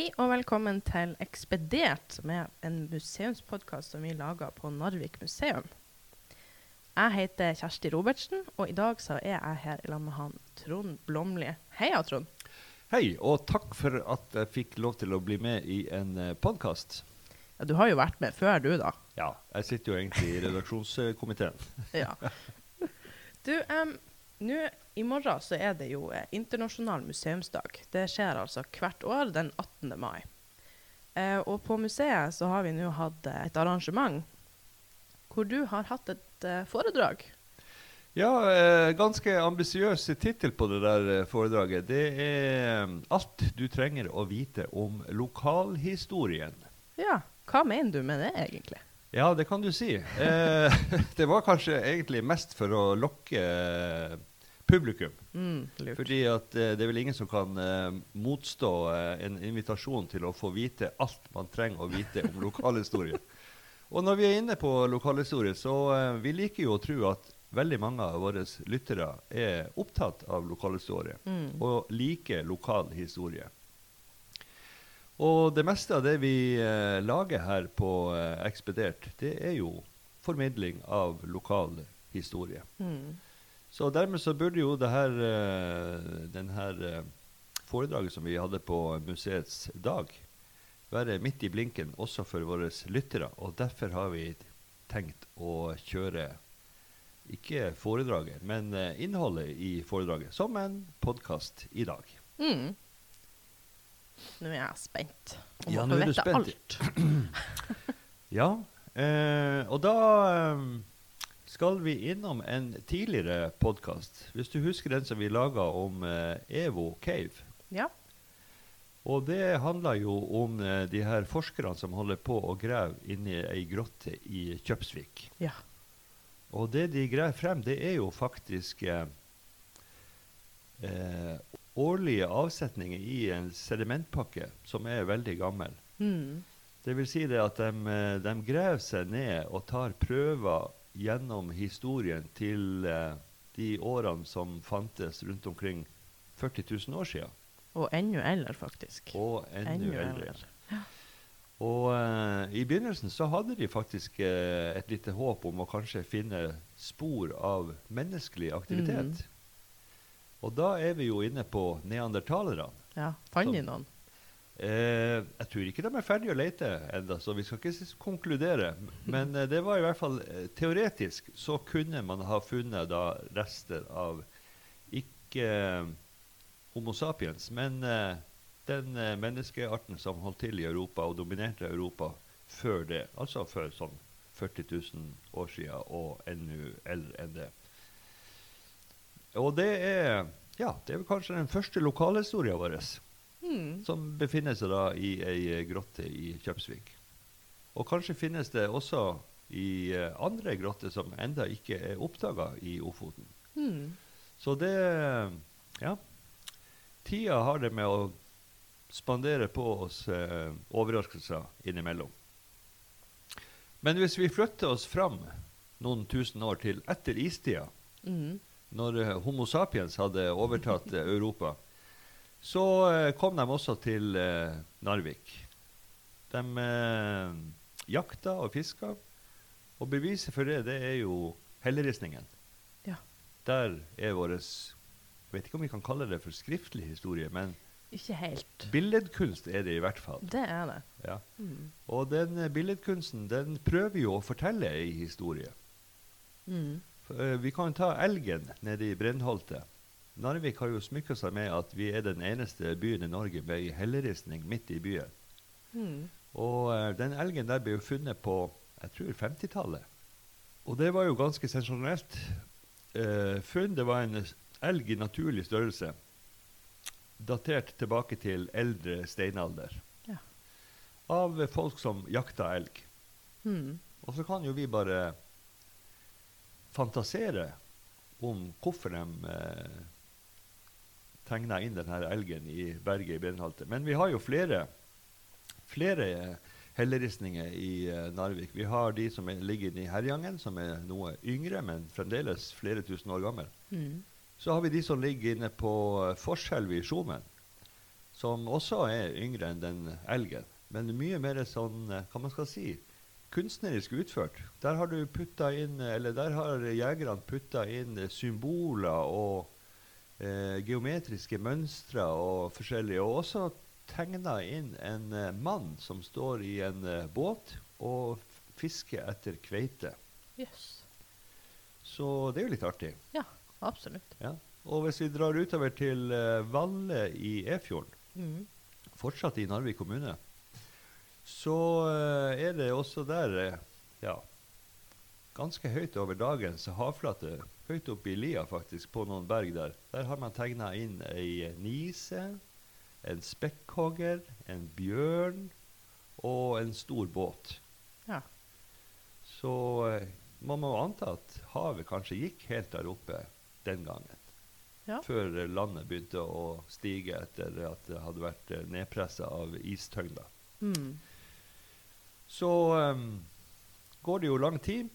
Hei og velkommen til Ekspedert, er en museumspodkast som vi lager på Narvik museum. Jeg heter Kjersti Robertsen, og i dag så er jeg her i lag med han Trond Blomli. Heia, Trond. Hei, og takk for at jeg fikk lov til å bli med i en uh, podkast. Ja, du har jo vært med før, du, da. Ja, jeg sitter jo egentlig i redaksjonskomiteen. ja. Du, um, nå i morgen så er det jo eh, internasjonal museumsdag. Det skjer altså hvert år den 18. mai. Eh, og på museet så har vi nå hatt eh, et arrangement hvor du har hatt et eh, foredrag. Ja, eh, ganske ambisiøs tittel på det der foredraget. Det er um, 'Alt du trenger å vite om lokalhistorien'. Ja, hva mener du med det egentlig? Ja, det kan du si. Eh, det var kanskje egentlig mest for å lokke publikum. Mm. Fordi at eh, det er vel ingen som kan eh, motstå eh, en invitasjon til å få vite alt man trenger å vite om lokalhistorie. Og når vi er inne på lokalhistorie, så eh, vi liker jo å tro at veldig mange av våre lyttere er opptatt av lokalhistorie Mm. og liker lokal historie. Og det meste av det vi eh, lager her på eh, Ekspedert, det er jo formidling av lokal historie. Mm. Så dermed så burde jo det her, eh, den her eh, foredraget som vi hadde på museets dag, være midt i blinken også for våre lyttere. Og derfor har vi tenkt å kjøre ikke foredraget, men eh, innholdet i foredraget som en podkast i dag. Mm. Nå er jeg spent. Og Ja, nå er du spent. alt. Ja, eh, og da eh, skal vi innom en tidligere podkast. Hvis du husker den som vi laga om eh, Evo Cave. Ja. Og det handler jo om eh, de her forskerne som holder på å grave inni ei grotte i Kjøpsvik. ja. Og det de graver frem, det er jo faktisk eh, eh, årlige avsetninger i en sedimentpakke som er veldig gammel. Mm. Det vil si det at de, de graver seg ned og tar prøver gjennom historien til eh, de årene som fantes rundt omkring 40 000 år siden. Og enda eldre, faktisk. Og enda eldre. Ja. Og eh, i begynnelsen så hadde de faktisk eh, et lite håp om å kanskje finne spor av menneskelig aktivitet. Mm. Og da er vi jo inne på neandertalerne. Ja. Fant de noen? Eh, jeg tror ikke de er ferdige å lete ennå, så vi skal ikke konkludere. Men eh, det var i hvert fall eh, teoretisk så kunne man ha funnet da rester av ikke eh, Homo sapiens, men eh, den eh, menneskearten som holdt til i Europa og dominerte Europa før det. Altså før sånn 40 000 år siden og enda eldre enn det. Og det er, ja, det er kanskje den første lokalhistorien vår Mm. som befinner seg da i ei eh, grotte i Kjøpsvik. Og kanskje finnes det også i eh, andre grotter som enda ikke er oppdaga i Ofoten. Mm. Så det Ja. Tida har det med å spandere på oss eh, overraskelser innimellom. Men hvis vi flytter oss fram noen tusen år til etter istida, Mm. når eh, Homo sapiens hadde overtatt eh, Europa, så eh, kom de også til eh, Narvik. De eh, jakta og fiska, og beviset for det, det er jo helleristningen. Ja. Der er vår Vet ikke om vi kan kalle det for skriftlig historie, men Ikke helt. billedkunst er det i hvert fall. Det er det. Ja. Mm. Og den billedkunsten den prøver jo å fortelle ei historie. Mm. Vi kan ta elgen nede i Brennholtet. Narvik har jo smykka seg med at vi er den eneste byen i Norge med ei helleristning midt i byen. Mm. Og uh, den elgen der ble jo funnet på jeg tror 50-tallet. Og det var jo ganske sensasjonelt uh, funn. Det var en elg i naturlig størrelse. Datert tilbake til eldre steinalder. Ja. Av folk som jakta elg. Mm. Og så kan jo vi bare fantasere om hvorfor de eh, tegna inn denne elgen i berget i Benhalte. Men vi har jo flere, flere helleristninger i eh, Narvik. Vi har de som er, ligger i Herjangen, som er noe yngre, men fremdeles flere tusen år gammel. Mm. Så har vi de som ligger inne på uh, Forskjelv i Skjomen, som også er yngre enn den elgen. Men mye mer sånn, eh, hva man skal si, kunstnerisk utført. Der har du putta inn, eller der har jegerne putta inn symboler og eh, geometriske mønstre og forskjellige. Og også tegna inn en eh, mann som står i en eh, båt og fisker etter kveite. Yes. Så det er jo litt artig. Ja, absolutt. Ja. Og hvis vi drar utover til eh, Valle i Efjorden, Mm. fortsatt i Narvik kommune, så eh, er det også der eh, ja, ganske høyt over dagens havflate, høyt oppe i lia faktisk, på noen berg der. Der har man tegna inn ei nise, en spekkhogger, en bjørn og en stor båt. Ja. Så eh, man må anta at havet kanskje gikk helt der oppe den gangen. Ja. Før landet begynte å stige etter at det hadde vært eh, nedpressa av istøgner. Mm. Så um, går det jo lang tid.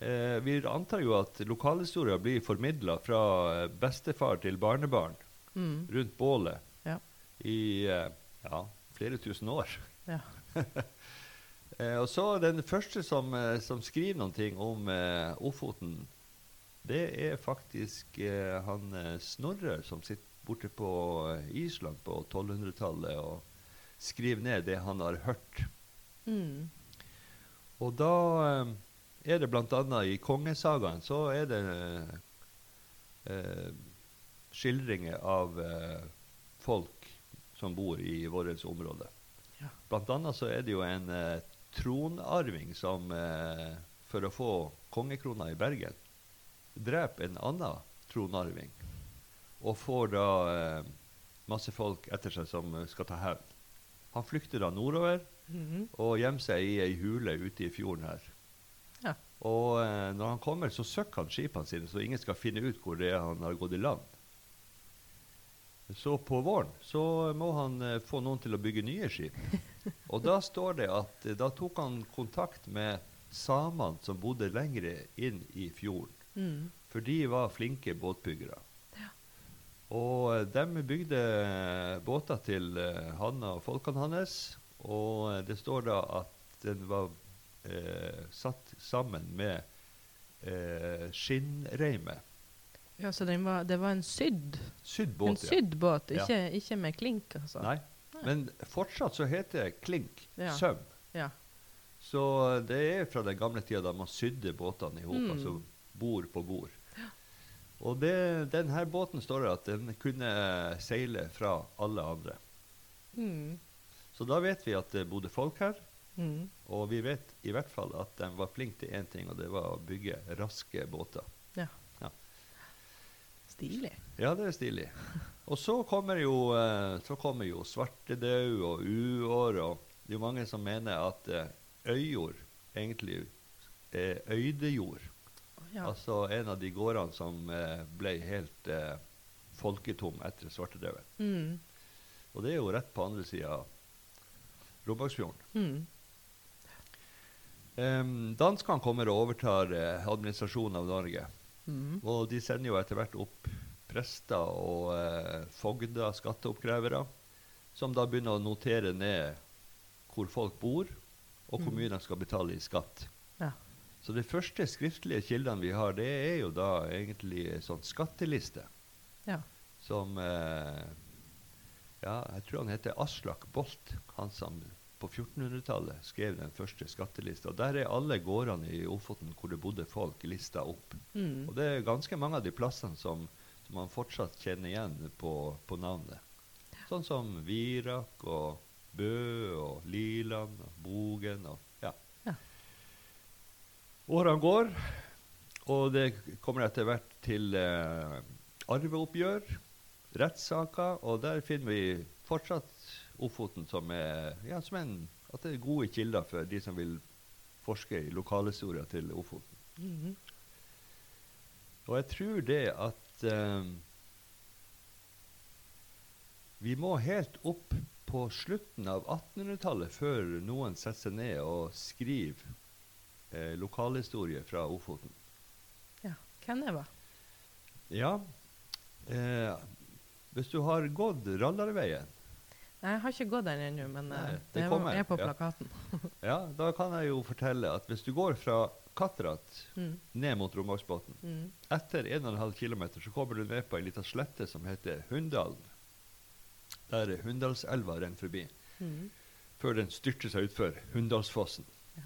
Eh, vi antar jo at lokalhistorier blir formidla fra eh, bestefar til barnebarn Mm. rundt bålet Ja. i eh, ja, flere tusen år. Ja. Eh, og så Den første som, eh, som skriver ting om eh, Ofoten, det er faktisk han Snorre som sitter borte på Island på 1200-tallet og skriver ned det han har hørt. Mm. Og da er det bl.a. i kongesagaen så er det eh, skildringer av eh, folk som bor i vårt område. Ja. Blant annet så er det jo en eh, tronarving som eh, for å få kongekrona i Bergen dreper en annen tronarving. Og får da eh, masse folk etter seg som skal ta hevn. Han flykter da nordover Mhm. og gjemmer seg i ei hule ute i fjorden her. Ja. Og eh, når han kommer, så søkker han skipene sine, så ingen skal finne ut hvor det er han har gått i land. Så på våren så må han eh, få noen til å bygge nye skip. Og da står det at eh, da tok han kontakt med samene som bodde lengre inn i fjorden. Mm. For de var flinke båtbyggere. Og eh, de bygde eh, båter til eh, han og folkene hans. Og det står da at den var eh, satt sammen med eh, skinnreime. Ja, så den var, det var en sydd Sydd En båt, ja. sydd båt, Ja. ikke, ikke med klink, altså. Nei. Men fortsatt så heter det klink. Ja. Søm. Ja. Så det er fra den gamle tida da man sydde båtene i hop, Mm. altså bord på bord. Og det, den her båten står det at den kunne seile fra alle andre. Mm. Så da vet vi at det bodde folk her, Mm. og vi vet i hvert fall at de var flinke til én ting, og det var å bygge raske båter. Ja. Stilig. Ja, det er stilig. Og så kommer jo, eh, så kommer jo svartedaud og uår, og det er jo mange som mener at eh, øyjord egentlig er øydejord. Ja. Altså en av de gårdene som eh, ble helt eh, folketom etter svartedauden. Mm. Og det er jo rett på andre sida Robaksfjorden. Mm. Um, danskene kommer og overtar uh, administrasjonen av Norge. Mm. Og de sender jo etter hvert opp prester og uh, fogder, skatteoppkrevere, som da begynner å notere ned hvor folk bor, og hvor Mm. mye de skal betale i skatt. Ja. Så de første skriftlige kildene vi har, det er jo da egentlig en sånn skatteliste Ja. som uh, Ja, jeg tror han heter Aslak Bolt, han som på 1400-tallet skrev den første skattelista. Der er alle gårdene i Ofoten hvor det bodde folk, lista opp. Mm. Og det er ganske mange av de plassene som, som man fortsatt kjenner igjen på, på navnet. Sånn som Virak og Bø og Liland og Bogen og ja. Ja. Årene går, og det kommer etter hvert til eh, arveoppgjør, rettssaker, og der finner vi fortsatt Ofoten som er, ja, som en, at det er gode kilder for de som vil forske i lokalhistoria til Ofoten. Mhm. Og jeg tror det at eh, vi må helt opp på slutten av 1800-tallet før noen setter seg ned og skriver eh, lokalhistorie fra Ofoten. ja. Hvem det var? Ja. Eh, Hvis du har gått Rallarveien, jeg har ikke gått der ennå, men Nei, eh, det det, kommer, er på plakaten. ja, da kan jeg jo fortelle at hvis du går fra Katterat Mm. ned mot Romaksbotn, Mm. etter 1,5 km så kommer du ned på ei lita slette som heter Hunndalen. Der Hunndalselva renner forbi, Mm. før den styrter seg utfor Hunndalsfossen. Ja.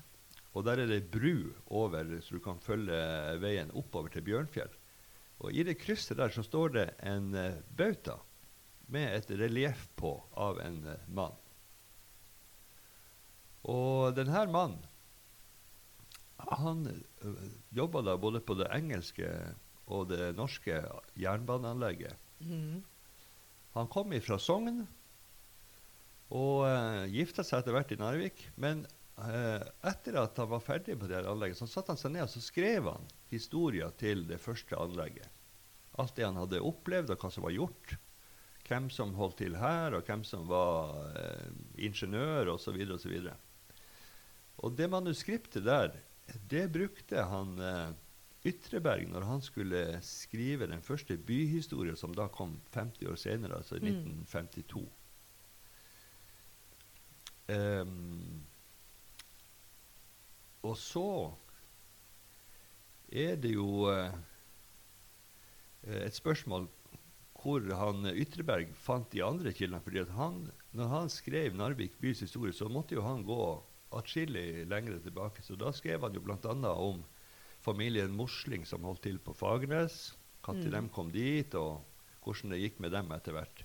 Og der er det bru over, så du kan følge veien oppover til Bjørnfjell. Og i det krysset der så står det en uh, bauta med et relieff på av en eh, mann. Og denne mannen han uh, jobba da både på det engelske og det norske jernbaneanlegget. Mm. Han kom fra Sogn og uh, gifta seg etter hvert i Narvik. Men uh, etter at han var ferdig på det her anlegget, så satte han seg ned og så skrev han historien til det første anlegget. Alt det han hadde opplevd, og hva som var gjort. Hvem som holdt til her, og hvem som var eh, ingeniør, osv. osv. Og og det manuskriptet der, det brukte han eh, Ytreberg når han skulle skrive den første byhistorie, som da kom 50 år senere, altså i Mm. 1952. Um, og så er det jo eh, et spørsmål hvor han eh, Ytreberg fant de andre kildene. fordi at han, når han skrev Narvik bys historie, så måtte jo han gå atskillig lenger tilbake. Så da skrev han jo bl.a. om familien Mosling som holdt til på Fagernes. Når Mm. de kom dit, og hvordan det gikk med dem etter hvert.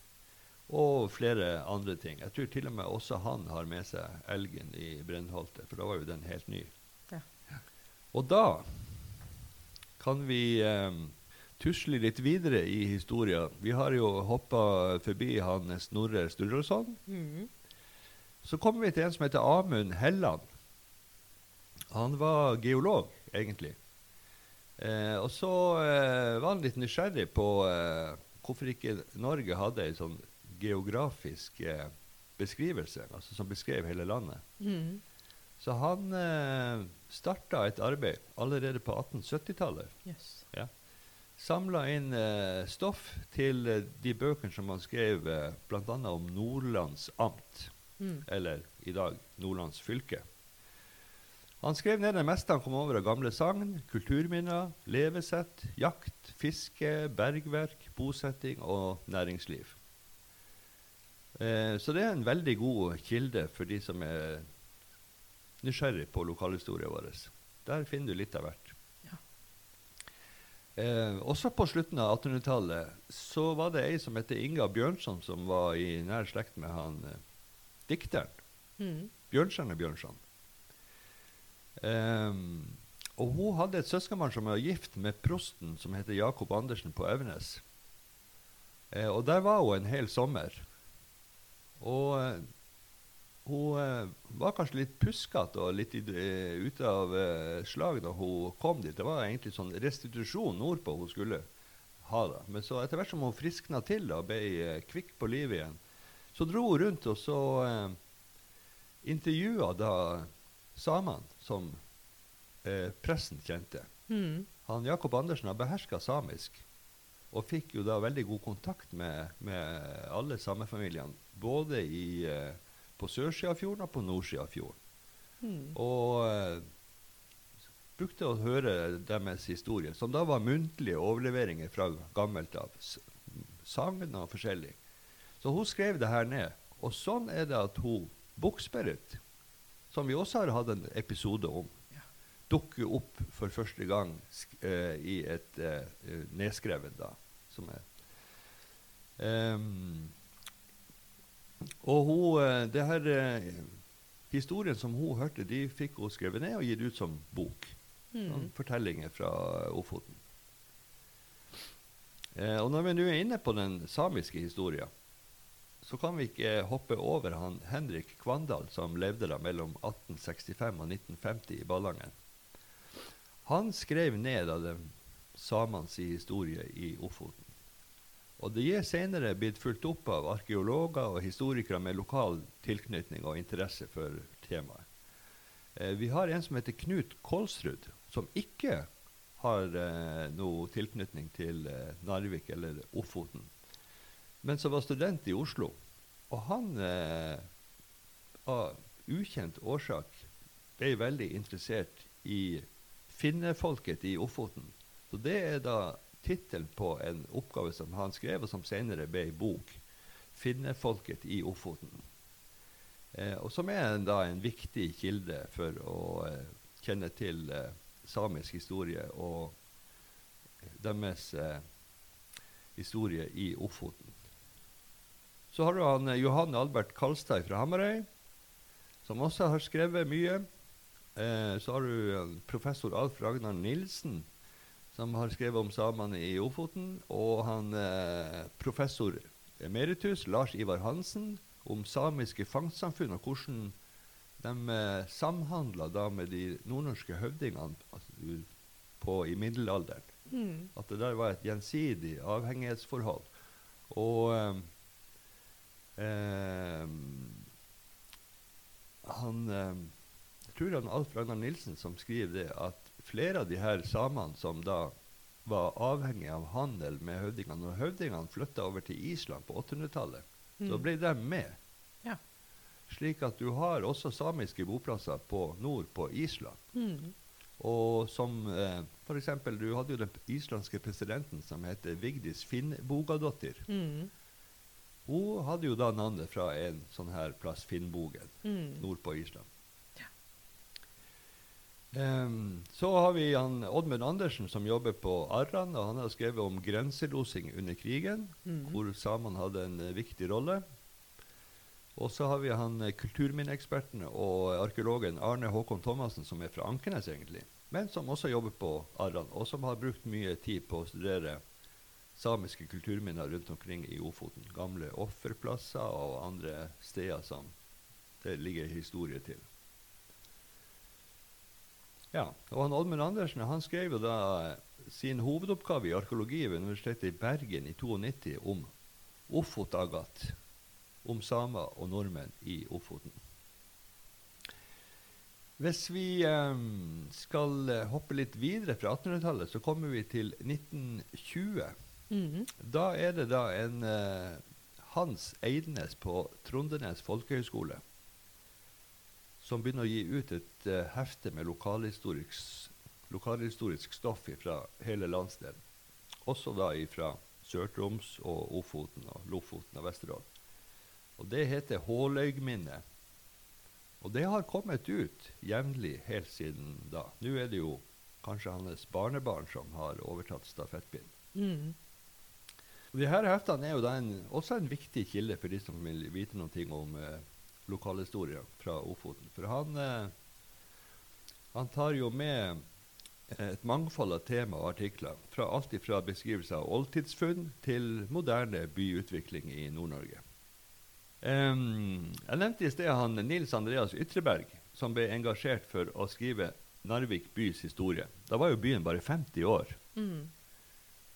Og flere andre ting. Jeg tror til og med også han har med seg elgen i Brennholtet, for da var jo den helt ny. Ja. Og da kan vi eh, tusle litt videre i historien. Vi har jo hoppa forbi han Snorre Sturlason. Mm. Så kommer vi til en som heter Amund Helland. Han var geolog, egentlig. Eh, og så eh, var han litt nysgjerrig på eh, hvorfor ikke Norge hadde en sånn geografisk eh, beskrivelse, altså som beskrev hele landet. Mm. Så han eh, starta et arbeid allerede på 1870-tallet. Jøss. Samla inn eh, stoff til eh, de bøkene som han skrev eh, bl.a. om Nordlands amt Mm. eller i dag Nordlands fylke. Han skrev ned det meste han kom over av gamle sagn, kulturminner, levesett, jakt, fiske, bergverk, bosetting og næringsliv. Eh, så det er en veldig god kilde for de som er nysgjerrig på lokalhistorien vår. Der finner du litt av hvert. Eh, også på slutten av 1800-tallet så var det ei som het Inga Bjørnson, som var i nær slekt med han eh, dikteren. Mm. Bjørnstjerne Bjørnson. Eh, og hun hadde et søskenbarn som var gift med prosten som heter Jakob Andersen på Evenes. Eh, og der var hun en hel sommer. Og eh, hun eh, var kanskje litt puskete og litt eh, ute av eh, slag da hun kom dit. Det var egentlig sånn restitusjon nordpå hun skulle ha. da. Men så etter hvert som hun friskna til og ble kvikk på livet igjen, så dro hun rundt og så eh, intervjua da samene som eh, pressen kjente. Mm. Han Jakob Andersen har beherska samisk og fikk jo da veldig god kontakt med, med alle samefamiliene. Både i, eh, på sørsida av fjorden og på nordsida av fjorden. Mm. Og uh, brukte å høre deres historie, som da var muntlige overleveringer fra gammelt av. Sagn og forskjellig. Så hun skrev det her ned. Og sånn er det at hun Buksberit, som vi også har hatt en episode om, Ja. dukker opp for første gang eh, i et eh, nedskrevet, da, som er Ehm, Og hun eh, det her eh, Historien som hun hørte, de fikk hun skrevet ned og gitt ut som bok. Sånn Mm. fortellinger fra Ofoten. Eh, og når vi nå er inne på den samiske historien, så kan vi ikke hoppe over han Henrik Kvandal, som levde da mellom 1865 og 1950 i Ballangen. Han skrev ned av dem samenes historie i Ofoten. Og det er senere blitt fulgt opp av arkeologer og historikere med lokal tilknytning og interesse for temaet. Eh, vi har en som heter Knut Kolsrud, som ikke har eh, noe tilknytning til eh, Narvik eller Ofoten. men som var student i Oslo. Og han, eh, av ukjent årsak, ble veldig interessert i finnefolket i Ofoten. Så det er da tittelen på en oppgave som han skrev, og som senere ble bok. 'Finnefolket i Ofoten'. Eh, og som er en, da en viktig kilde for å eh, kjenne til eh, samisk historie og deres eh, historie i Ofoten. Så har du han eh, Johan Albert Kalstad fra Hamarøy, som også har skrevet mye. Eh, så har du eh, professor Alf Ragnar Nilsen, som har skrevet om samene i Ofoten. Og han eh, professor emeritus Lars Ivar Hansen om samiske fangstsamfunn og hvordan de eh, samhandla da med de nordnorske høvdingene altså, på, i middelalderen. Mm. At det der var et gjensidig avhengighetsforhold. Og eh, eh, han eh, Jeg tror han Alf Ragnar Nilsen som skriver det, at flere av de her samene som da var avhengig av handel med høvdingene Når høvdingene flytta over til Island på 800-tallet, Mm. så ble de med. Ja. Slik at du har også samiske boplasser på nord på Island. Mm. Og som eh, eksempel, Du hadde jo den islandske presidenten som heter Vigdis Finnbogadottir. Mm. Hun hadde jo da navnet fra en sånn her plass, Finnbogen, Mm. nord på Island. Em, så har vi han Oddmund Andersen som jobber på Arran. og Han har skrevet om grenselosing under krigen, Mm. hvor samene hadde en uh, viktig rolle. Og så har vi han eh, kulturminneeksperten og arkeologen Arne Håkon Thomassen, som er fra Ankenes, egentlig, men som også jobber på Arran, og som har brukt mye tid på å studere samiske kulturminner rundt omkring i Ofoten. Gamle offerplasser og andre steder som det ligger historie til. Ja, og han Oddmund Andersen han skrev jo da eh, sin hovedoppgave i arkeologi ved Universitetet i Bergen i 92 om Ofotagat, om samer og nordmenn i Ofoten. Hvis vi um, skal eh, hoppe litt videre fra 1800-tallet, så kommer vi til 1920. Mm. Da er det da en uh, Hans Eidnes på Trondenes folkehøgskole som begynner å gi ut et uh, hefte med lokalhistorisk, lokalhistorisk stoff fra hele landsdelen. Også da fra Sør-Troms og Ofoten og Lofoten og Vesterålen. Og det heter Håløygminnet. Og det har kommet ut jevnlig helt siden da. Nå er det jo kanskje hans barnebarn som har overtatt stafettpinnen. Mm. Disse heftene er jo da en, også en viktig kilde for de som vil vite noe om eh, lokalhistorie fra Ofoten. For han, eh, han tar jo med eh, et mangfold av tema og artikler. Fra alt fra beskrivelser av oldtidsfunn til moderne byutvikling i Nord-Norge. Um, jeg nevnte i sted han Nils Andreas Ytreberg, som ble engasjert for å skrive Narvik bys historie. Da var jo byen bare 50 år. Mm.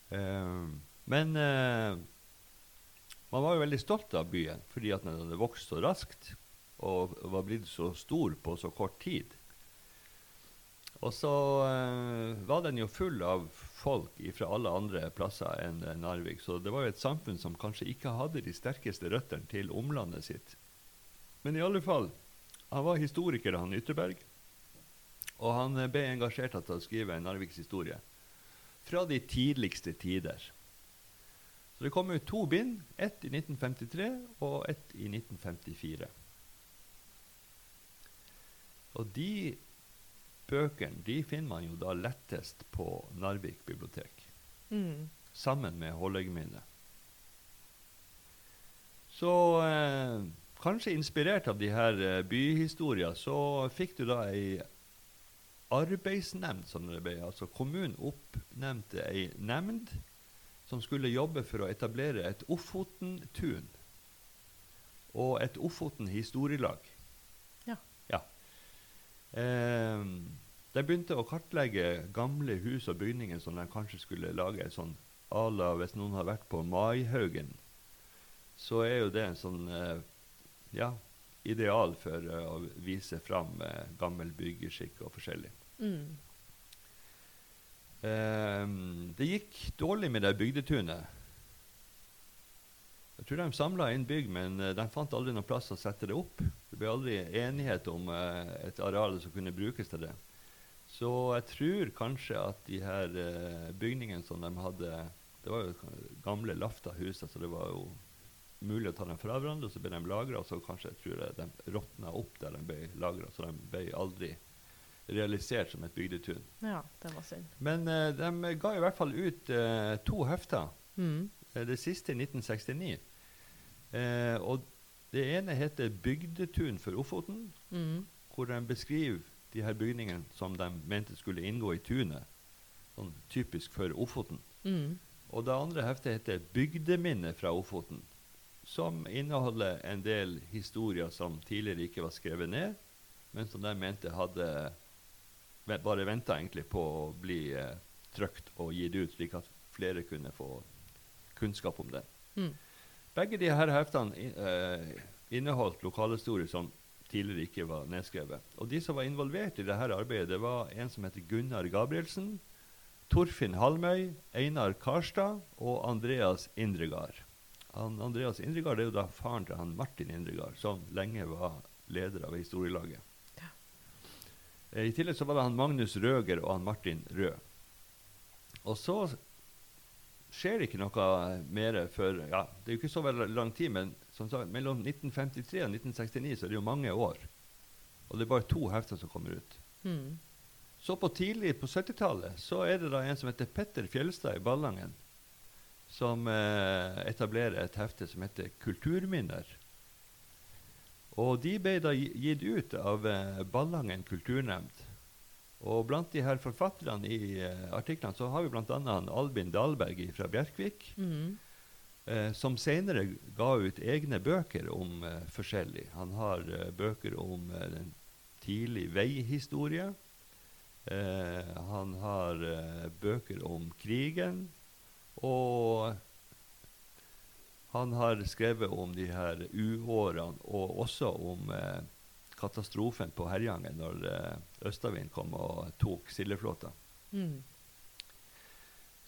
Um, men uh, man var jo veldig stolt av byen fordi at den hadde vokst så raskt og var blitt så stor på så kort tid. Og så eh, var den jo full av folk fra alle andre plasser enn Narvik. Så det var jo et samfunn som kanskje ikke hadde de sterkeste røttene til omlandet sitt. Men i alle fall, han var historiker, han Ytterberg. Og han ble engasjert til å skrive Narviks historie fra de tidligste tider. Så det kom ut to bind, ett i 1953 og ett i 1954. Og de bøkene de finner man jo da lettest på Narvik bibliotek, Mm. sammen med Håløygminnet. Så eh, kanskje inspirert av de her eh, byhistorier, så fikk du da ei arbeidsnemnd, som det ble. Altså kommunen oppnevnte ei nemnd som skulle jobbe for å etablere et Ofotentun og et Ofoten historielag. Eh, de begynte å kartlegge gamle hus og bygninger som de kanskje skulle lage sånn à la Hvis noen har vært på Maihaugen, så er jo det en sånn eh, ja, ideal for uh, å vise fram uh, gammel byggeskikk og forskjellig. Mm. Ehm, det gikk dårlig med det bygdetunet. Jeg tror de samla inn bygg, men eh, de fant aldri noen plass å sette det opp. Det ble aldri enighet om eh, et areal som kunne brukes til det. Så jeg tror kanskje at de her eh, bygningene som de hadde Det var jo gamle Lafta-hus, så det var jo mulig å ta dem fra hverandre. Så ble de lagra, og så kanskje jeg tror jeg de råtna opp der de ble lagra. Så de ble aldri realisert som et bygdetun. Ja, det var synd. Men de ga i hvert fall ut to hefter. Mm. Det siste i 1969. Eh, og det ene heter 'Bygdetun for Ofoten', Mm. hvor de beskriver de her bygningene som de mente skulle inngå i tunet. Sånn typisk for Ofoten. Mm. Og det andre heftet heter 'Bygdeminne fra Ofoten', som inneholder en del historier som tidligere ikke var skrevet ned, men som de mente hadde bare venta egentlig på å bli eh, trykt og gitt ut, slik at flere kunne få kunnskap om det. Mm. Begge de her heftene eh, inneholdt lokalhistorier som tidligere ikke var nedskrevet. Og de som var involvert i dette arbeidet, det var en som heter Gunnar Gabrielsen, Torfinn Halmøy, Einar Karstad og Andreas Indregard. Han, Andreas Indregard er jo da faren til han Martin Indregard, som lenge var leder av historielaget. Ja. Eh, I tillegg så var det han Magnus Røger og han Martin Rød. Og så skjer det ikke noe mer før ja, Det er jo ikke så veldig lang tid, men som sagt, mellom 1953 og 1969 så er det jo mange år. Og det er bare to hefter som kommer ut. Mm. Så på tidlig på 70-tallet så er det da en som heter Petter Fjelstad i Ballangen, som eh, etablerer et hefte som heter Kulturminner. Og de ble da gitt ut av eh, Ballangen kulturnemnd. Og blant de her forfatterne i uh, artiklene så har vi bl.a. Albin Dahlberg fra Bjerkvik, Mm. Uh, som senere ga ut egne bøker om uh, forskjellig. Han har bøker om den tidlig veihistorie. Han har bøker om krigen. Og han har skrevet om de her uårene, og også om eh, katastrofen på Herjangen når eh, østavind kom og tok sildeflåta. Mm.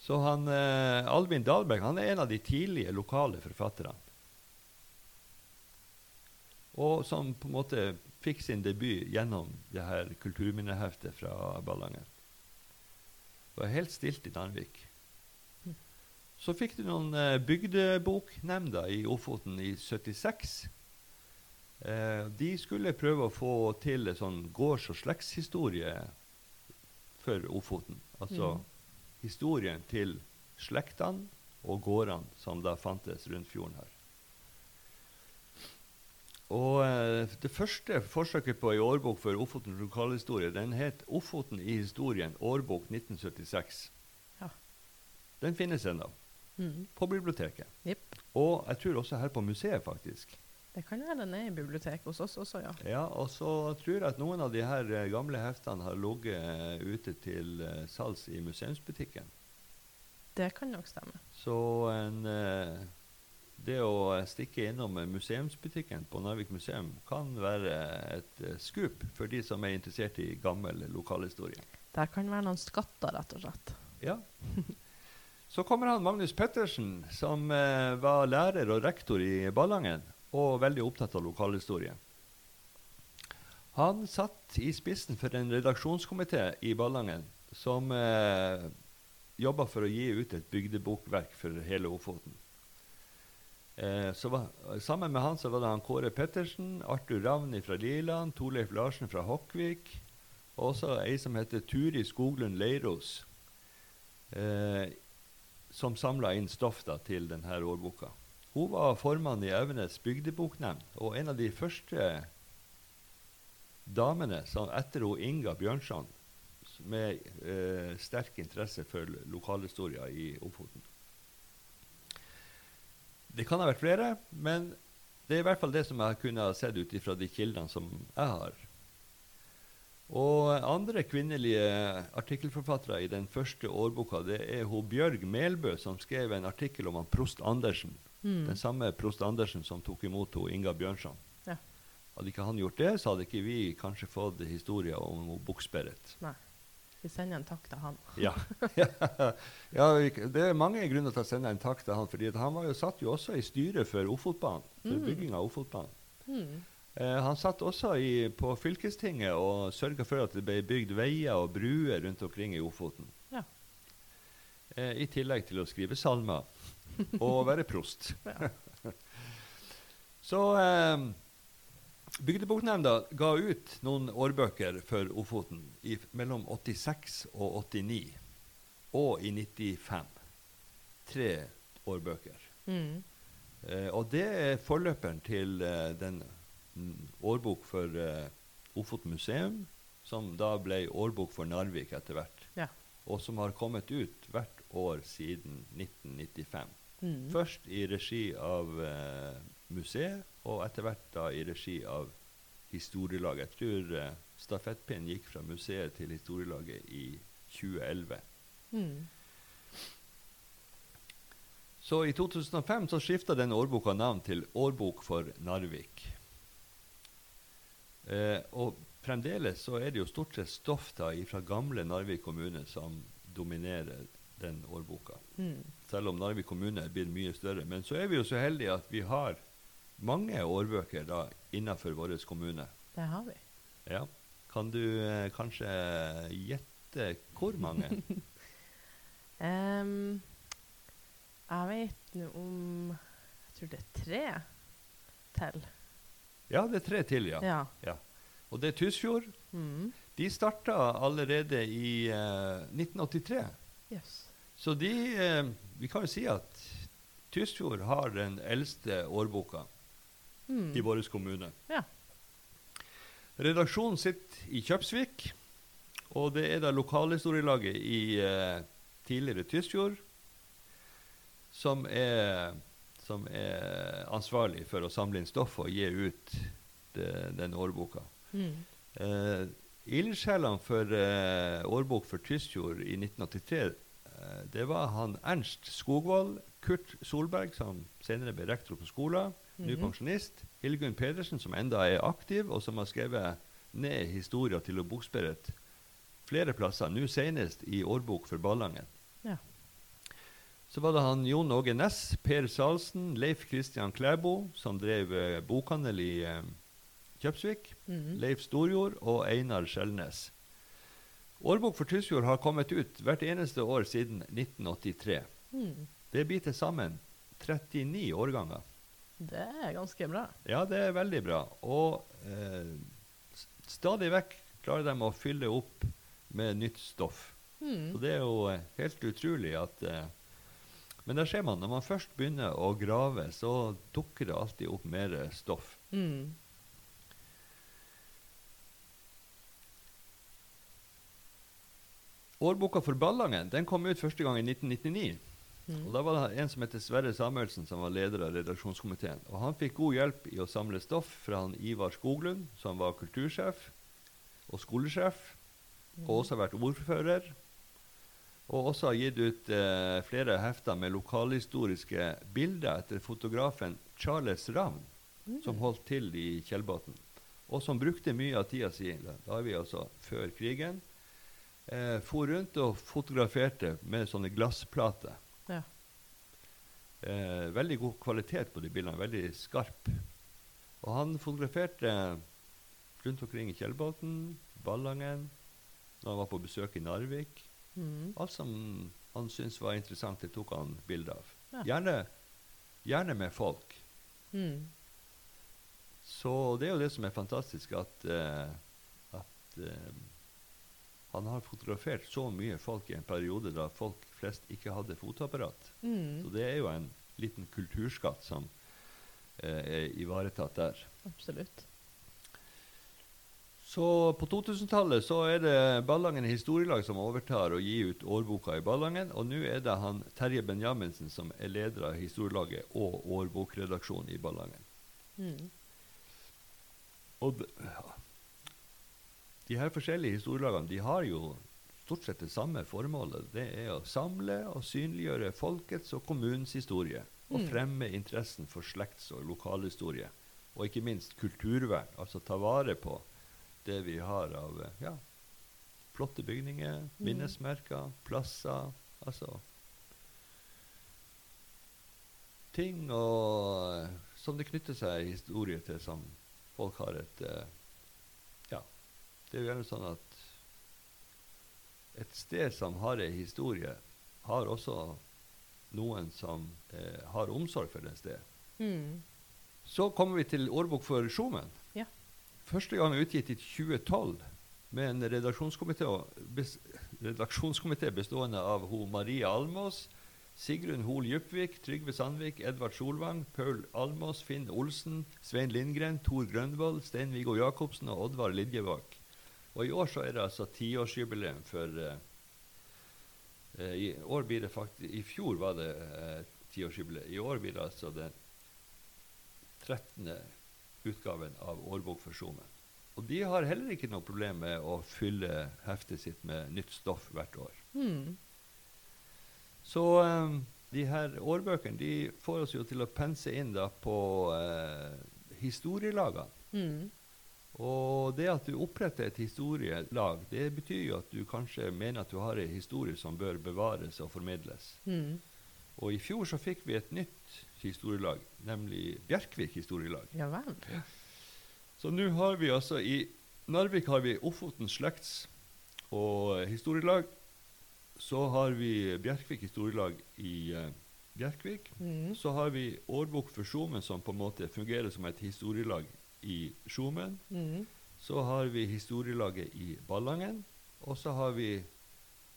Så han, eh, Albin Dahlberg han er en av de tidlige lokale forfatterne. Og som på en måte fikk sin debut gjennom det her kulturminneheftet fra Ballangen. Det var helt stilt i Narvik. Mm. Så fikk du noen eh, bygdeboknemnder i Ofoten i 76. Eh, de skulle prøve å få til en sånn gårds- og slektshistorie for Ofoten. Altså Mm. historien til slektene og gårdene som da fantes rundt fjorden her. Og eh, Det første forsøket på ei årbok for Ofotens lokalhistorie den het 'Ofoten i historien årbok 1976'. Ja. Den finnes ennå, Mm. på biblioteket. Yep. Og jeg tror også her på museet, faktisk. Det kan være den er i biblioteket hos oss også, ja. Ja, Og så tror jeg at noen av de her eh, gamle heftene har ligget eh, ute til uh, salgs i museumsbutikken. Det kan nok stemme. Så en, eh, det å eh, stikke innom eh, museumsbutikken på Narvik museum kan være et eh, skup for de som er interessert i gammel lokalhistorie. Der kan være noen skatter, rett og slett. Ja. Så kommer han Magnus Pettersen, som eh, var lærer og rektor i Ballangen, og veldig opptatt av lokalhistorie. Han satt i spissen for en redaksjonskomité i Ballangen som eh, jobba for å gi ut et bygdebokverk for hele Ofoten. Eh, var, sammen med han så var det han Kåre Pettersen, Arthur Ravn fra Liland, Torleif Larsen fra Hokkvik, og også ei som heter Turi Skoglund Leiros, eh, som samla inn stoff da, til denne årboka. Hun var formann i Evenes bygdeboknemnd, og en av de første damene som etter hun Inga Bjørnson med eh, sterk interesse for lokalhistoria i Ofoten. Det kan ha vært flere, men det er i hvert fall det som jeg kunne ha sett ut ifra de kildene som jeg har. Og andre kvinnelige artikkelforfattere i den første årboka det er hun Bjørg Melbø, som skrev en artikkel om han prost Andersen. Mm. Den samme prost Andersen som tok imot henne, Inga Bjørnson. Ja. Hadde ikke han gjort det, så hadde ikke vi kanskje fått historier om hun Buksberret. Nei. Vi sender en takk til han. Ja. ja, det er mange grunner til å sende en takk til han. fordi han var jo, satt jo også i styret for Ofotbanen. For Mm. bygging av Ofotbanen. Mm. Eh, han satt også i, på fylkestinget og sørga for at det ble bygd veier og bruer rundt omkring i Ofoten. Ja. Eh, I tillegg til å skrive salmer og være prost. Så eh, Bygdeboknemnda ga ut noen årbøker for Ofoten i, mellom 86 og 89, og i 95. Tre årbøker. Mm. Eh, og det er forløperen til eh, den mm, årbok for eh, Ofoten museum, som da ble årbok for Narvik etter hvert. Ja. Og som har kommet ut hvert år siden 1995. Mm. Først i regi av eh, museet, og etter hvert da i regi av historielaget. Jeg tror eh, stafettpinnen gikk fra museet til historielaget i 2011. Mm. Så i 2005 så skifta den årboka navn til Årbok for Narvik. Eh, og fremdeles så er det jo stort sett stoff da fra gamle Narvik kommune som dominerer den årboka. Mm. Selv om Narvik kommune er blitt mye større. Men så er vi jo så heldige at vi har mange årbøker da innenfor vår kommune. Det har vi. Ja. Kan du eh, kanskje gjette hvor mange? um, jeg vet nå om Jeg tror det er tre til. ja, det er tre til, ja. Ja. Og det er Tysfjord. Mm. De starta allerede i eh, 1983. Yes. Så de eh, Vi kan jo si at Tysfjord har den eldste årboka Mm. i vår kommune. Ja. Redaksjonen sitter i Kjøpsvik, og det er da lokalhistorielaget i eh, tidligere Tysfjord som er, som er ansvarlig for å samle inn stoff og gi ut de, den årboka. Mm. Eh, Ildsjelene for eh, årbok for Tysfjord i 1983 eh, det var han Ernst Skogvold, Kurt Solberg, som senere ble rektor på skolen, nå Mhm. pensjonist, Hildegunn Pedersen, som enda er aktiv, og som har skrevet ned historier til å boksperet flere plasser, nå senest i årbok for Ballangen. Ja. Så var det han Jon Åge Næss, Per Salsen, Leif Kristian Klæbo, som drev eh, bokhandel i eh, Kjøpsvik. Mm. Leif Storjord og Einar Skjelnes. Årbok for Tysfjord har kommet ut hvert eneste år siden 1983. Mm. Det blir til sammen 39 årganger. Det er ganske bra. Ja, det er veldig bra. Og eh, stadig vekk klarer de å fylle opp med nytt stoff. Mm. Så det er jo eh, helt utrolig at eh, Men der ser man, når man først begynner å grave, så dukker det alltid opp mer stoff. Mm. Årboka for Ballangen den kom ut første gang i 1999. Mm. Og Da var det en som heter Sverre Samuelsen, som var leder av redaksjonskomiteen. Og Han fikk god hjelp i å samle stoff fra han Ivar Skoglund, som var kultursjef og skolesjef, og også har vært ordfører. Og også har gitt ut eh, flere hefter med lokalhistoriske bilder etter fotografen Charles Ravn, Mm. som holdt til i Kjellbotn, og som brukte mye av tida si, da er vi altså før krigen, eh, for rundt og fotograferte med sånne glassplater. Ja. Eh, veldig god kvalitet på de bildene, veldig skarp. Og han fotograferte rundt omkring i Kjellbotn, Ballangen, når han var på besøk i Narvik. Mm. Alt som han syntes var interessant, det tok han bilde av. Ja. Gjerne, gjerne med folk. Mm. Så det er jo det som er fantastisk, at, uh, at eh, han har fotografert så mye folk i en periode da folk flest ikke hadde fotoapparat. Mm. Så det er jo en liten kulturskatt som eh, er ivaretatt der. Absolutt. Så på 2000-tallet så er det Ballangen historielag som overtar og gir ut årboka i Ballangen. Og nå er det han Terje Benjaminsen som er leder av historielaget og årbokredaksjonen i Ballangen. Mm. Og ja. De her forskjellige historielagene de har jo stort sett det samme formålet. Det er å samle og synliggjøre folkets og kommunens historie. Og Mm. fremme interessen for slekts- og lokalhistorie. Og ikke minst kulturvern. Altså ta vare på det vi har av ja, flotte bygninger, Mm. minnesmerker, plasser. Altså Ting og som det knytter seg historie til, som folk har et Ja. Det er jo gjerne sånn at et sted som har ei historie, har også noen som eh, har omsorg for det stedet. Mm. Så kommer vi til årbok for Sjomen. Ja. Første gang utgitt i 2012 med en redaksjonskomité bes, bestående av ho Marie Almås, Sigrun Hoel Djupvik, Trygve Sandvik, Edvard Solvang, Paul Almås, Finn Olsen, Svein Lindgren, Tor Grønvoll, Stein-Viggo Jacobsen og Oddvar Lidjevak. Og i år så er det altså tiårsjubileum for eh, eh, I år blir det faktisk I fjor var det eh, tiårsjubileum. I år blir det altså den 13. utgaven av Årbok for Sjomen. Og de har heller ikke noe problem med å fylle heftet sitt med nytt stoff hvert år. Mm. Så um, de her årbøkene de får oss jo til å pense inn da på eh, historielagene. Mm. Og det at du oppretter et historielag, det betyr jo at du kanskje mener at du har en historie som bør bevares og formidles. Mm. Og i fjor så fikk vi et nytt historielag, nemlig Bjerkvik historielag. Ja vel. Så nå har vi altså i Narvik har vi Ofoten slekts- og historielag. Så har vi Bjerkvik historielag i uh, Bjerkvik. Mm. Så har vi Årbok for Skjomen, som på en måte fungerer som et historielag i Skjomen. Mm. Så har vi historielaget i Ballangen. Og så har vi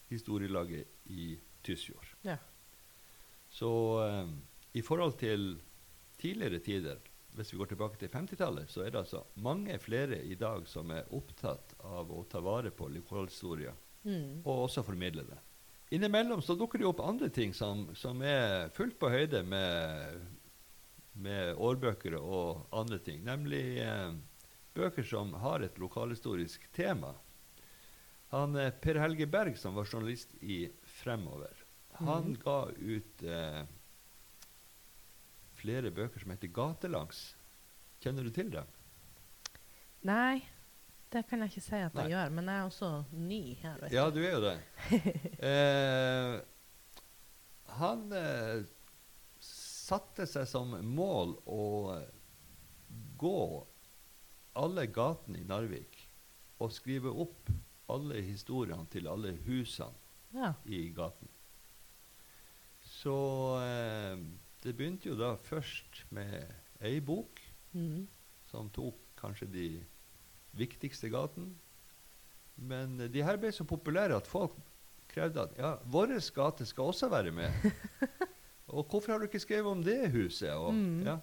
historielaget i Tysfjord. Ja. Så um, i forhold til tidligere tider, hvis vi går tilbake til 50-tallet, så er det altså mange flere i dag som er opptatt av å ta vare på lokalhistoria, Mm. og også formidle det. Innimellom så dukker det opp andre ting som, som er fullt på høyde med, med årbøker og andre ting, nemlig eh, bøker som har et lokalhistorisk tema. Han, eh, per Helge Berg, som var journalist i Fremover, han Mhm. ga ut eh, flere bøker som heter Gatelangs. Kjenner du til dem? Nei, det kan jeg ikke si at Nei. jeg gjør, men jeg er også ny her. Ja, du. du er jo det. eh, han eh, satte seg som mål å gå alle gatene i Narvik og skrive opp alle historiene til alle husene Ja. i gaten. Så eh, det begynte jo da først med ei bok Mm. som tok kanskje de viktigste gatene. Men eh, de her ble så populære at folk krevde at ja, vår gate skal også være med. og hvorfor har du ikke skrevet om det huset? Og, Mm. ja.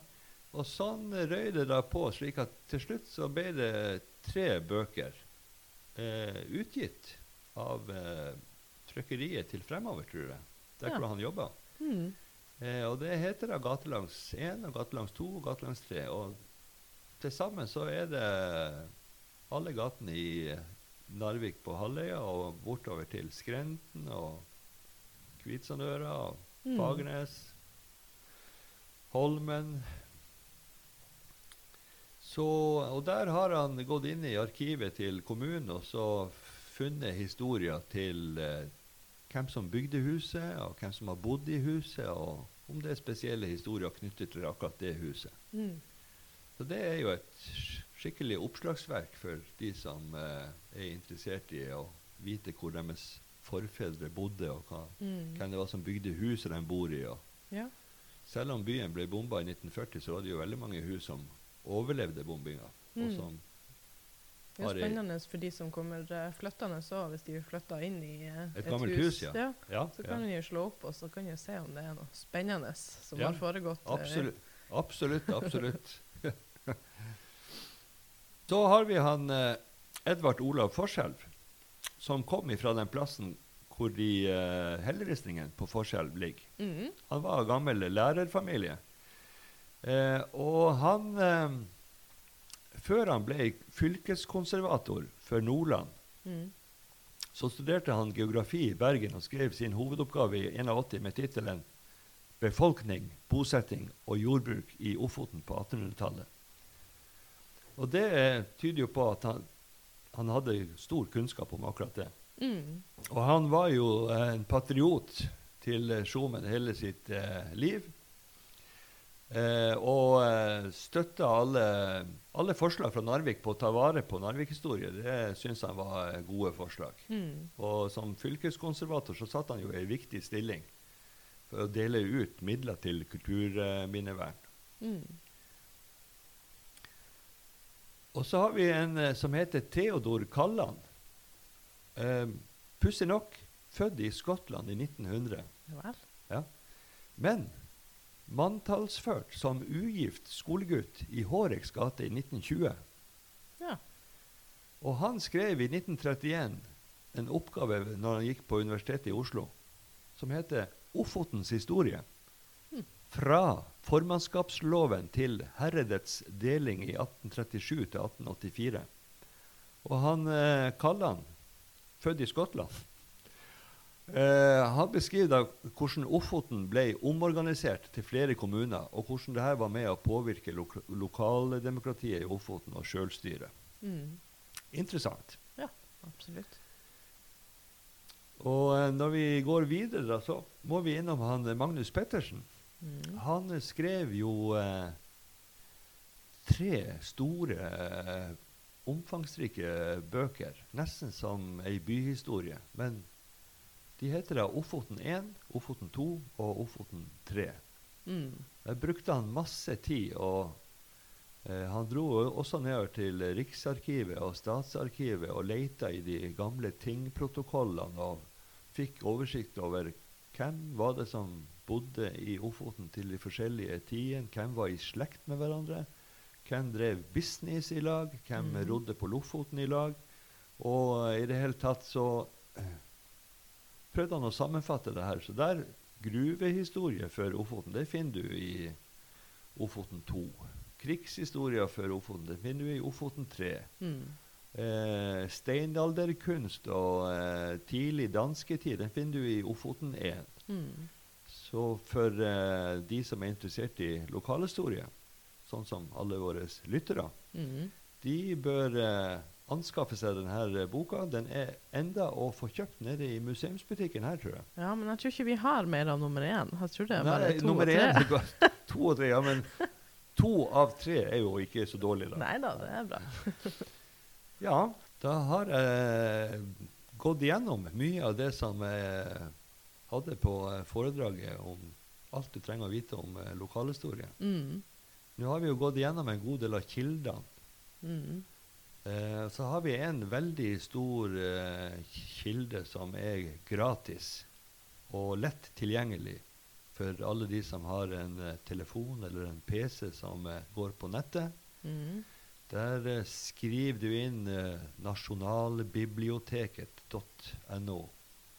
og sånn røy det da på, slik at til slutt så ble det tre bøker eh, utgitt av eh, trykkeriet til Fremover, tror jeg. Der Ja. hvor han jobba. Mm. Eh, og det heter da Gatelangs 1, og Gatelangs 2 og Gatelangs 3. Og til sammen så er det alle gatene i eh, Narvik på Halvøya og bortover til Skrenten og Kvitsandøra og Mm. Fagernes, Holmen. Så, og der har han gått inn i arkivet til kommunen og så funnet historier til eh, hvem som bygde huset, og hvem som har bodd i huset, og om det er spesielle historier knyttet til akkurat det huset. Mm. Så det er jo et skikkelig oppslagsverk for de som eh, er interessert i å vite hvor deres forfedre bodde, og hva, Mm. hvem det var som bygde huset de bor i. Ja. selv om byen ble bomba i 1940, så var det jo veldig mange hus som overlevde bombinga. Og Mm. som Det er spennende for de som kommer uh, flyttende òg, hvis de flytter inn i et, Et gammelt hus, ja. ja. ja, Så kan de slå opp, og så kan de se om det er noe spennende som har foregått. eh, Absolutt. Absolutt. absolutt. Så har vi han eh, Edvard Olav Forskjelv, som kom fra den plassen hvor de uh, helleristningene på Forskjell ligger. Mm. Han var av gammel lærerfamilie. Uh, og han uh, Før han ble fylkeskonservator for Nordland, Mm. så studerte han geografi i Bergen og skrev sin hovedoppgave i 81 med tittelen 'Befolkning, bosetting og jordbruk i Ofoten på 1800-tallet'. Og det eh, tyder jo på at han, han hadde stor kunnskap om akkurat det. Mm. Og han var jo en patriot til Schumann hele sitt eh, liv. Eh, og eh, støtta alle, alle forslag fra Narvik på å ta vare på Narvik-historie. Det syns han var eh, gode forslag. Mm. Og som fylkeskonservator så satt han jo i ei viktig stilling for å dele ut midler til kulturminnevern. Mm. Og så har vi en eh, som heter Theodor Kalland. Eh, Pussig nok født i Skottland i 1900. Ja. Men manntallsført som ugift skolegutt i Håreks gate i 1920. Ja. Og han skrev i 1931 en oppgave når han gikk på Universitetet i Oslo, som heter 'Ofotens historie'. Mm. Fra formannskapsloven til herredets deling i 1837 til 1884. Og han eh, kaller han født i Skottland. Eh, han beskriver da hvordan Ofoten ble omorganisert til flere kommuner, og hvordan dette var med å påvirke lo lokaldemokratiet i Ofoten og sjølstyret. Mm. Interessant. Absolutt. Og eh, når vi går videre, da, så må vi innom han eh, Magnus Pettersen. Mm. Han skrev jo eh, tre store, eh, omfangsrike bøker, nesten som ei byhistorie. Men de heter da Ofoten 1, Ofoten 2 og Ofoten 3. Mm. Der brukte han masse tid, og eh, han dro også nedover til Riksarkivet og Statsarkivet og leita i de gamle tingprotokollene og fikk oversikt over hvem var det som bodde i Ofoten til de forskjellige tidene, hvem var i slekt med hverandre, hvem drev business i lag, hvem mm. rodde på Lofoten i lag. Og eh, i det hele tatt så eh, prøvde han å sammenfatte det her. Så der gruvehistorie før Ofoten, det finner du i Ofoten 2. krigshistorie før Ofoten, det finner du i Ofoten 3. Mm. Eh, steinalderkunst og eh, tidlig dansketid, den finner du i Ofoten 1. Mm. Så for eh, de som er interessert i lokalhistorie, sånn som alle våre lyttere, Mm. de bør eh, anskaffe seg denne boka. Den er enda å få kjøpt nede i museumsbutikken her, tror jeg. Ja, men jeg tror ikke vi har mer av nummer én. Jeg tror det er Nei, bare to nummer og tre. én, to og tre, ja, men to av tre er jo ikke så dårlig, da. Nei da, det er bra. Ja, da har jeg gått igjennom mye av det som jeg hadde på eh, foredraget om alt du trenger å vite om eh, lokalhistorie. Mm. Nå har vi jo gått gjennom en god del av kildene. Mm. Eh, så har vi en veldig stor eh, kilde som er gratis og lett tilgjengelig for alle de som har en eh, telefon eller en PC som eh, går på nettet. Mm. Der skriver du inn nasjonalbiblioteket.no.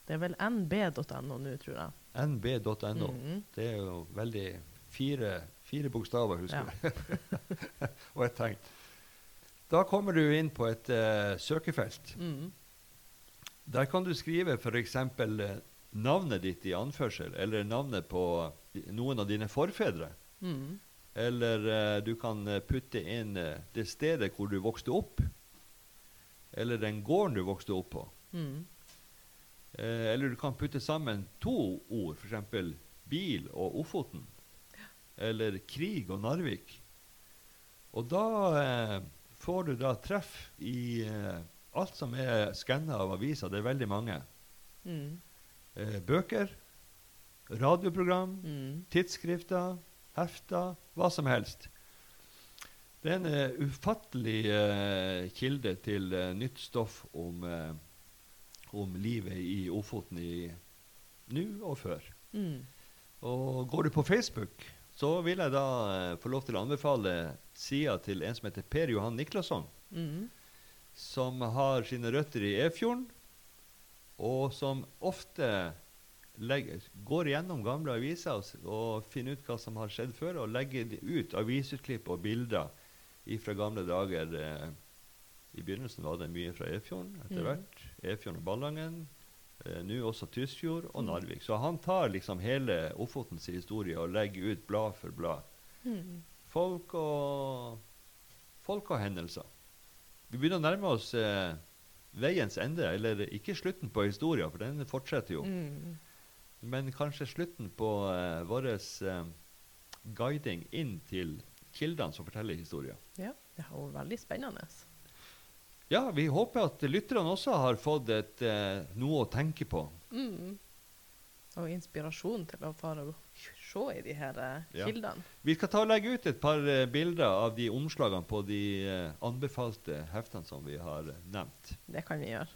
Det er vel nb.no nå, tror jeg. nb.no. Mm. Det er jo veldig fire, fire bokstaver, husker jeg. og et tegn. Da kommer du inn på et uh, søkefelt. Mm. Der kan du skrive f.eks. Eh, navnet ditt i anførsel, eller navnet på noen av dine forfedre. Mm. Eller uh, du kan putte inn uh, det stedet hvor du vokste opp. Eller den gården du vokste opp på. Mm. Eh, eller du kan putte sammen to ord, f.eks. bil og Ofoten. Eller krig og Narvik. Og da eh, får du da treff i eh, alt som er skanna av aviser. Det er veldig mange. Mm. Eh, bøker, radioprogram, Mm. tidsskrifter, hefter, hva som helst. Det er en eh, ufattelig eh, kilde til nytt stoff om, om livet i Ofoten i nå og før. Mm. Og går du på Facebook, så vil jeg da eh, få lov til å anbefale sida til en som heter Per Johan Niklasson, Mm. som har sine røtter i Efjorden, og som ofte legger, går gjennom gamle aviser og, og finner ut hva som har skjedd før, og legger ut avisutklipp og bilder fra gamle dager. Eh, I begynnelsen var det mye fra Efjorden, etter Mm. hvert. Efjorden og Ballangen. Eh, Nå også Tysfjord og Mm. Narvik. Så han tar liksom hele Ofotens historie og legger ut blad for blad. Mm. Folk og, folk og hendelser. Vi begynner å nærme oss eh, veiens ende, eller ikke slutten på historien, for den fortsetter jo, Mm. men kanskje slutten på eh, vår eh, guiding inn til kildene som forteller historien. Ja, det er jo veldig spennende. Ja, vi håper at lytterne også har fått et, eh, noe å tenke på. Mm. Og inspirasjon til å fare og se i de her eh, Ja. kildene. Vi skal ta og legge ut et par eh, bilder av de omslagene på de eh, anbefalte heftene som vi har eh, nevnt. Det kan vi gjøre.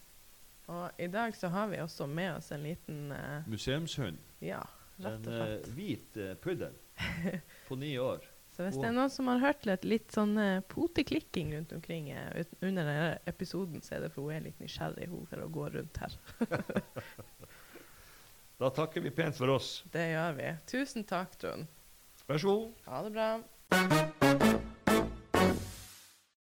Og i dag så har vi også med oss en liten eh, Museumshund. Ja, rett En og eh, slett. hvit eh, puddel på ni år. Så hvis det er noen som har hørt litt, litt sånn eh, poteklikking rundt omkring eh, ut, under denne episoden, så er det for hun er litt nysgjerrig hun for å gå rundt her. Da takker vi pent for oss. Det gjør vi. Tusen takk, Trond. Vær så god. Ha det bra.